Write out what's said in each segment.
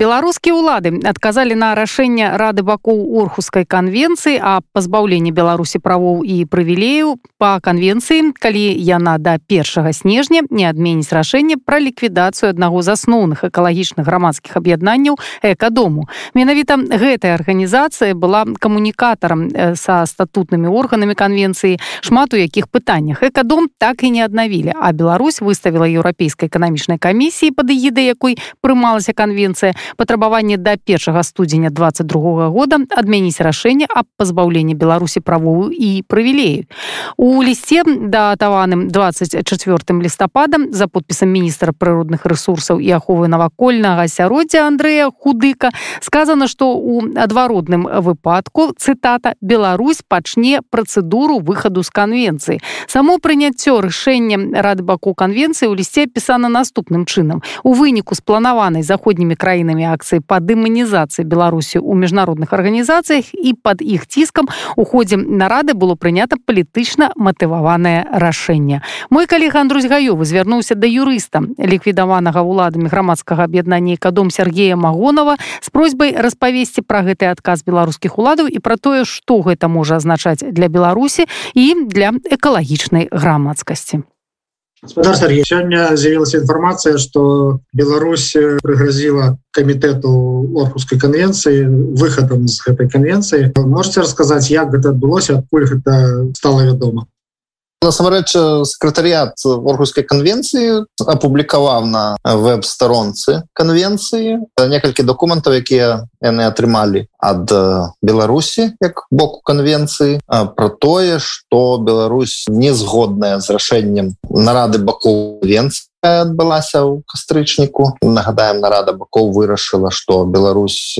беларускія ўлады адказалі на рашэнне рады бакоў орхускай канвенцыі а пазбаўленне беларусі правоў і прывілею по канвенцыі калі яна да першага снежня не адменіць рашэнне пра ліквідацыю аднаго з асноўных экалагічных грамадскіх аб'яднанняў экадому менавіта гэтая арганізацыя была камунікатарам са статутнымі органамі канвенцыі шмат у якіх пытаннях экадом так і не аднавілі а Беларусь выставіла еўрапейскай эканамічнай камісіі пад егідай якой прымалася канвенцыя патрабаванне да першага студзеня 22 года адмяніць рашэнне аб пазбаўленні беларусі правоў і прывілею у лісце датаваным 24 лістападам за подпісам міністра прыродных ресурсаў і аховы навакольнага асяроддзя Андрэя худыка сказано что у адваротным выпадку цытата Беларусь пачне працэдуру выхаду з канвенцыі само прыняццё рашэння рад баку канвенцыі ў лісце апісана наступным чынам. У выніку спланаванай заходнімі краінамі краінамі акцыі па дэманізацыі беларусі ў міжнародных арганізацыях і под іх ціскам у ходзе нарады было прынята палітычна матываванае рашэнне мой калега Андрусь гаёвы звярнуўся да юрыста ліквідаванага ўладамі грамадскага аб'яднання кадом Сергея магонова з просьбай распавесці пра гэты адказ беларускіх уладаў і пра тое што гэта можа азначаць для беларусі і для экалагічнай грамадскасці Господар Сергей, сегодня заявилась информация, что Беларусь пригрозила комитету Орхусской конвенции выходом из этой конвенции. Можете рассказать, как это отбылось, откуда это стало ведомо? насамрэч сакратарыят оргуйской конвенцыі апублікаваў на веб-старонцы конвенцыі некалькі документаў якія яны атрымалі ад беларусі як боку конвенцыі про тое что Беларусь не згодная з рашэннем нарады бакоў венцы адбылася ў кастрычніку. Нагадаем нарада бакоў вырашыла что Беларусь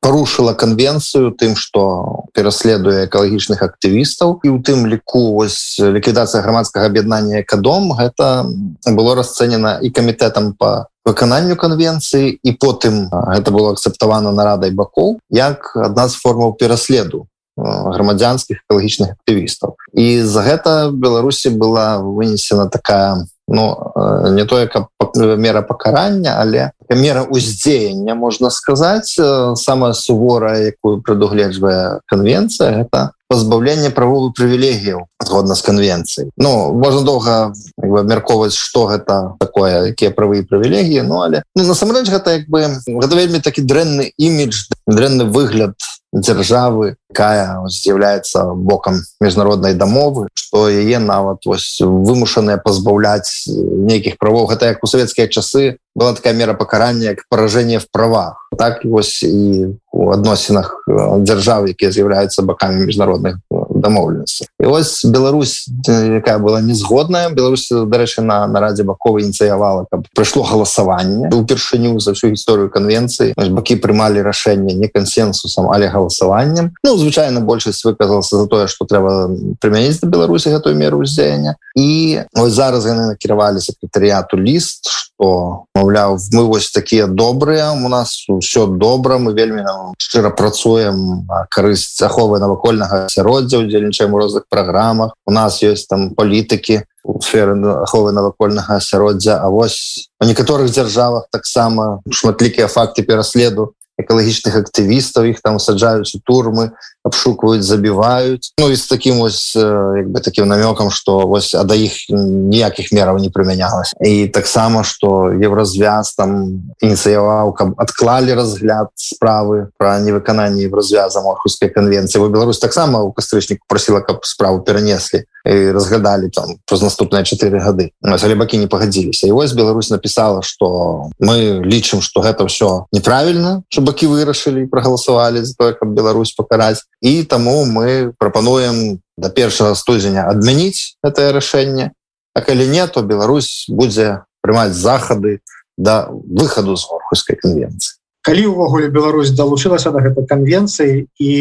парушыла конвенцыю тым что пераследуе экалагічных актывістаў. І у тым ліку вось ліквідацыя грамадскага аб'яднання экадом гэта было расцэнена і камітэтам по выкананню конвенцыі і потым гэта было акцэптавана нарадай бакоў як адна з формаў пераследу грамадзянскіх экалагічных актывістаў. І за гэта беларусі была вынесена такая ну не тое каб мера пакарання але мера уздзеяння можна сказаць самая суворая якую прадугледжвае конвенцыя это пазбаўленне правовы прывілегіяў згодна з конвенцыяй Ну можна доўга абмярковаць что гэта такое якія правы і прывілегіі Ну але ну, насамрэч гэта як бы гэта вельмі такі дрэнны імідж дрэнны выгляд дзяржавы якая з'яўляецца бокам міжнароднай дамовы что яе нават вось вымушаныя пазбаўляць нейкіх правоў. Гэта як у савецкія часы была такая мера пакарання як паражэнне в правах. Так вось і у адносінах дзяржавы якія з'яўляюцца бакамі міжнародных дамоўленасці. І вось Беларусь якая была незгодная. Беларусь дарэчы на нарадзе бакова ініцыявала каб прыйшло галасаванне. Упершыню за всю гісторыю канвенцыі бакі прымалі рашэнне не кансенсусам але галасаваннем. Ну звычайна большасць выказалася за тое што трэба прымяніць да Беларусі гэтую меру ўздзеяння. І ось зараз яны накіравалі сакретарыяту ліст что маўляў мы вось такія добрыя у нас все добра мы вельмі шчыра працуем карысць аховы навакольнага асяроддзя удзельнічаем у розных праграмах. У нас есть там палітыкі сферы аховы навакольнага асяроддзя А вось у некаторых дзяржавах таксама шматлікія факты пераследу экалагічных актывістаў іх там саджаюць у турмы обшукваюць забіваюць Ну і з таким ось як бы таким намёкам что вось а да іх ніякіх мераў не прымянялась і таксама что евразвяз там ініцыяваў каб адклалі разгляд справы про невыкананне евразвяза морхускай конвенцыі Беларусь таксама у кастрычніку просила каб справу перанеслі і разглядалі там праз наступныя чатыры гады але бакі не пагадзіліся і вось Беларусь написала что мы лічым что гэта все неправільна что бакі вырашылі прагаласавалі за тое каб Беларусь пакараць. І таму мы прапануем до першага студзеня адмяніць гэтае рашэнне. А калі не то Беларусь будзе прымаць захады да выхаду з орхускай конвенцыі калі увогуле Беларусь далучылася до гэтай канвенцыі і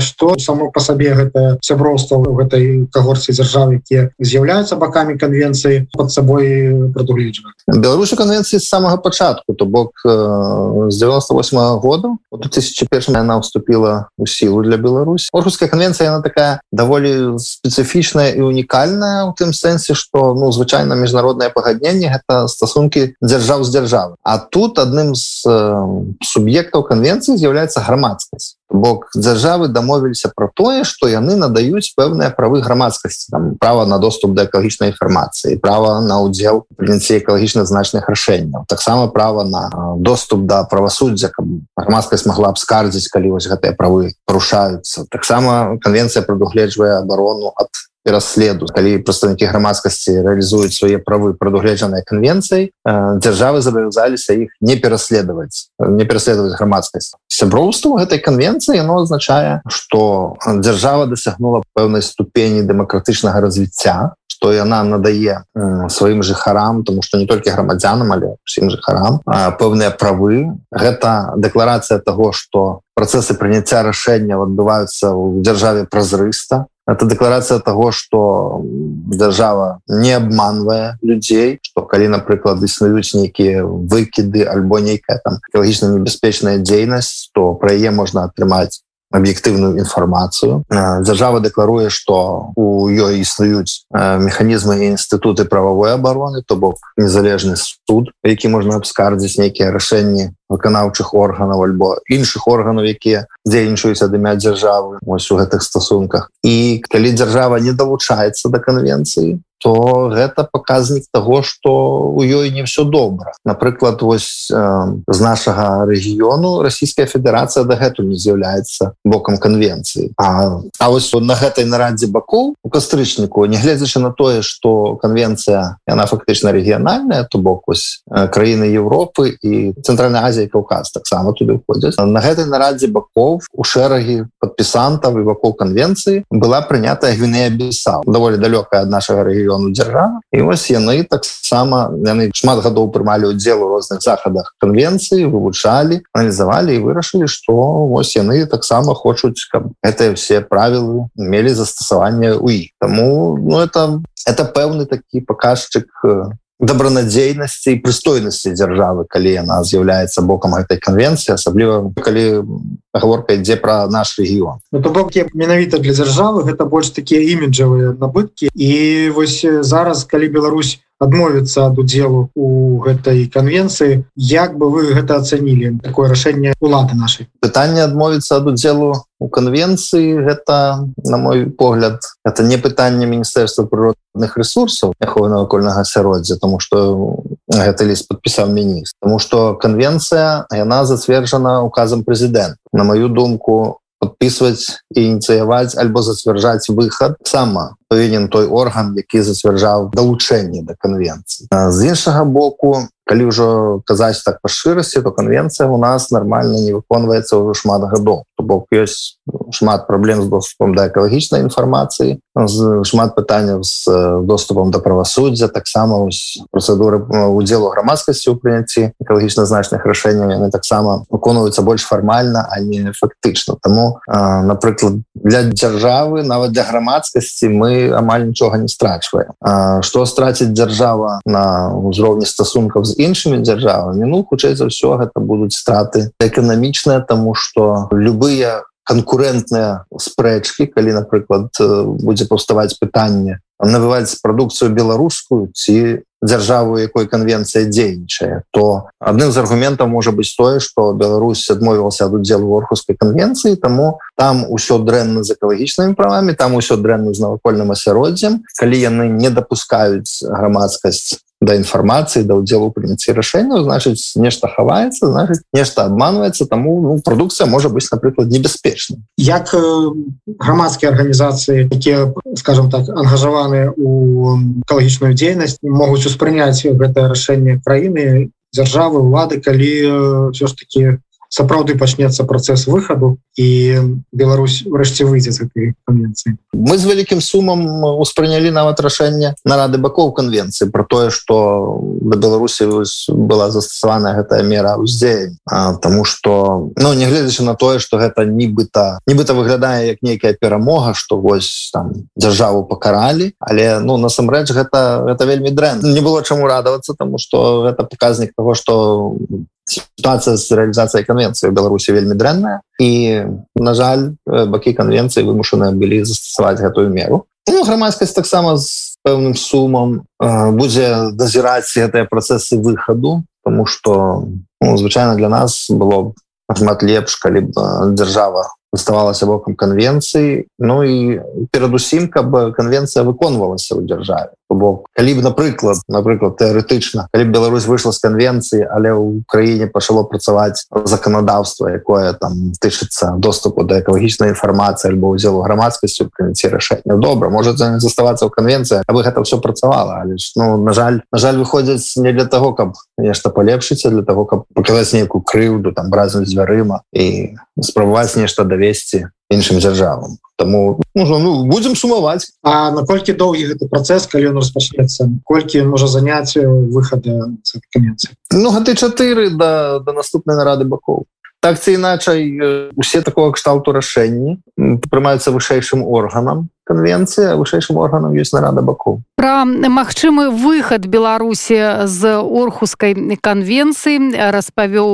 что само по сабе гэта сяброўства в гэтай когорце дзяржавы якія з'яўляюцца бакамі канвенцыі под сабой прадугледжва Беларусі канвенцыі з самага пачатку то бок з 98 -го года 2001 она вступила у сілу для Беларусь Оргуская канвенцыя она такая даволі спецыфічная і унікальная у тым сэнсе что ну звычайна міжнароднае пагадненне гэта стасункі дзяржаў з дзяржавы А тут адным з суб'ектаў канвенцыі з'яўляецца грамадскасць. Бок дзяржавы дамовіліся про тое что яны надаюць пэўныя правы грамадскасці там права на доступ да экалагічнай інфармацыі права на удзел прыняцці экалагічна значных рашэнняў таксама права на доступ да правасуддзя каб грамадскасць могла абскардзіць калі вось гэтыя правы парушаюцца. Таксама канвенцыя прадугледжвае абарону ад расследу калі прадстаўнікі грамадскасці реалізуюць свае правы прадугледжанай канвенцыяй дзяржавы завязаліся іх не пераследаваць не пераследаваць грамадскасць сяброўству гэтай канвенцыі яно азначае что дзяржава дасягнула пэўнай ступені дэмакратычнага развіцця что яна надае сваім жыхарам тому что не толькі грамадзянам але усім жыхарам пэўныя правы. Гэта дэкларацыя того что працэсы прыняцця рашэнняў адбываюцца ў дзяржаве празрыста это декларация того что держава не обманывая людей что калі напрыклад існуюць нейкіе выкиды альбо нейкая там экологічна небяспечная дзейнасць то про яе можна атрымаць аб'ектыўную інфармацыю дзяржава дэкларуе что у ёй існуюць механізмы інстытуты прававой обороны то бок незалежны суд які можна абскардзіць нейкія рашэнні выканаўчых органаў альбо іншых органаў якія дзейнічаюць ад імя дзяржавы ось у гэтых стасунках. І калі дзяржава не далучаецца да канвенцыі то гэта паказнік того что у ёй не все добра. Напрыклад вось э, з нашага рэгіёну Расійская Федерацыя дагэтуль не з'яўляецца бокам канвенцыі. А, а вось на гэтай нарадзе бакоў у кастрычніку нягледзячы на тое что канвенцыя яна фактычна рэгіянальная то бок вось краіны Европы і цэнтральная Азія Каўказ таксама туды входзяць на гэтай нарадзе бакоў у шэрагі падпісантаў і вакол канвенцыі была прынятая гвінея бесал даволі далёкая ад нашага рэгіёна мільёну дзяржав і вось яны таксама яны шмат гадоў прымалі удзел у розных захадах канвенцыі вывучалі аналізавалі і вырашылі што вось яны таксама хочуць каб гэтыя все правілы мелі застасаванне ў іх. Таму ну это это пэўны такі паказчык добранадзейнасці і прыстойнасці дзяржавы калі яна з'яўляецца бокам гэтай канвенцыі асабліва калі гаворка ідзе пра наш рэгіён ну, то бок менавіта для дзяржавы гэта больш такія іміджавыя набыткі. І вось зараз калі Беларусь адмовіцца ад удзелу у гэтай канвенцыі як бы вы гэта ацанілі такое рашэнне улады нашай? Пытанне адмовіцца ад удзелу у канвенцыі гэта на мой погляд это не пытанне міністэрства прыродных ресурсаў аховы навакольнага асяроддзя тому что гэта ліст подпісаў міністр. Тому что канвенцыя яна зацверджана указам прэзідэнт на маю думку подписывать і ініцыяваць альбо зацвярджаць выхад сама павінен той орган які зацвярджаў далучэнне да канвенцыі з іншага боку калі ўжо казаць так па шчырасці то канвенцыя у нас нормально не выконваецца ўжо шмат гадоў. То бок ёсць шмат праблем з доступам да экалагічнай інфармацыі шмат пытанняў з доступам да правасуддзя таксама працэдуры удзелу грамадскасці ў прыняцці экалагічна значных рашэнняў яны таксама выконваюцца больш фармальна а не фактычна. Таму напрыклад для дзяржавы нават для грамадскасці мы амаль нічога не страчваем. Што страціць дзяржава на ўзроўні стасункаў з іншымі дзяржавамі ну хутчэй за ўсё гэта будуць страты эканамічныя тому что любыя конкурентныя спрэчки калі напрыклад будзе паўставаць пытанне набываць прадукцыю беларускую ці дзяржаву якой канвенцыя дзейнічае то адным з аргументаў можа быць тое что Беларусь адмовілася ад удзелу орхускай канвенцыі тому там усё дрэнна з экалагічнымі правамі там усё дрэнна з навакольным асяроддзям калі яны не дапускаюць грамадскасць да інфармацыі да ўдзелу прыняцці рашэнняў значыць нешта хаваецца значыць нешта обманваецца таму ну, прадукцыя можа быць напрыклад небяспечна як грамадскія арганізацыі якія скажем так ангажаваны у экалагічную дзейнасць могуць успрыняць гэтае рашэнне краіны дзяржавы улады калі все ж таки сапраўды пачнецца працэс выхаду і Беларусь врэшце выйдзе з этой канвенцыі. Мы з вялікім сумам успрынялі нават рашэнне нарады бакоў канвенцыі про тое что да Беларусі была застасаваная гэтая мера ўздзеянь Таму что ну нягледзячы на тое что гэта нібыта нібыта выглядае як нейкая перамога что вось там дзяржаву пакаралі але ну насамрэч гэта гэта вельмі дрэн не было чаму радавацца тому что гэта показнік того что ситуация з реалізацыяй конвенцыі беларусі вельмі дрэнная і на жаль бакі конвенцыі вымушаныя былі застасаваць гэтую меру. Ну, грамадскасць таксама з пэўным сумам будзе дазіраць гэтыя працэсы выхаду тому что ну, звычайна для нас было шмат лепш калі б дзяржава заставалася бокам канвенцыі Ну і перадусім каб канвенцыя выконвалася ў дзяржаве бок калі б напрыклад напрыклад тэарэтычна калі Беларусь выйшла з канвенцыі але ў краіне пачало працаваць заканадаўства якое там тычыцца доступу да экалагічнай інфармацыі альбо ўдзелу грамадскасцю прыняцці рашэння добра может заставацца ў канвенцыі абы гэта все працавала але ж ну на жаль на жаль выходзяць не для того каб нешта палепшыцца для того каб паказаць нейкую крыўду там разам з дзвярыма і спрабаваць нешта давесці іншым дзяржавам. Таму можа ну, будзем сумаваць. А наколькі доўгі гэты працэс калі ён распачнецца? Колькі можа заняць выхада канец Ну гэты чатыры да, да наступнай нарады бакоў так ці іначай усе такого кшталту рашэнні прымаюцца вышэйшым органам конвенцыя вышэйшым органам ёсць нарада баку. Про магчымы выхад беларусі з орхускай конвенцыі распавёў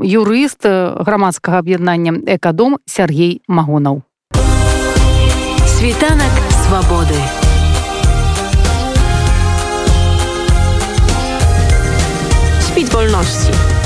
юрыст грамадскага аб'яднання экадом Сергей магонаў світанак свабоды. Спіць вольнасці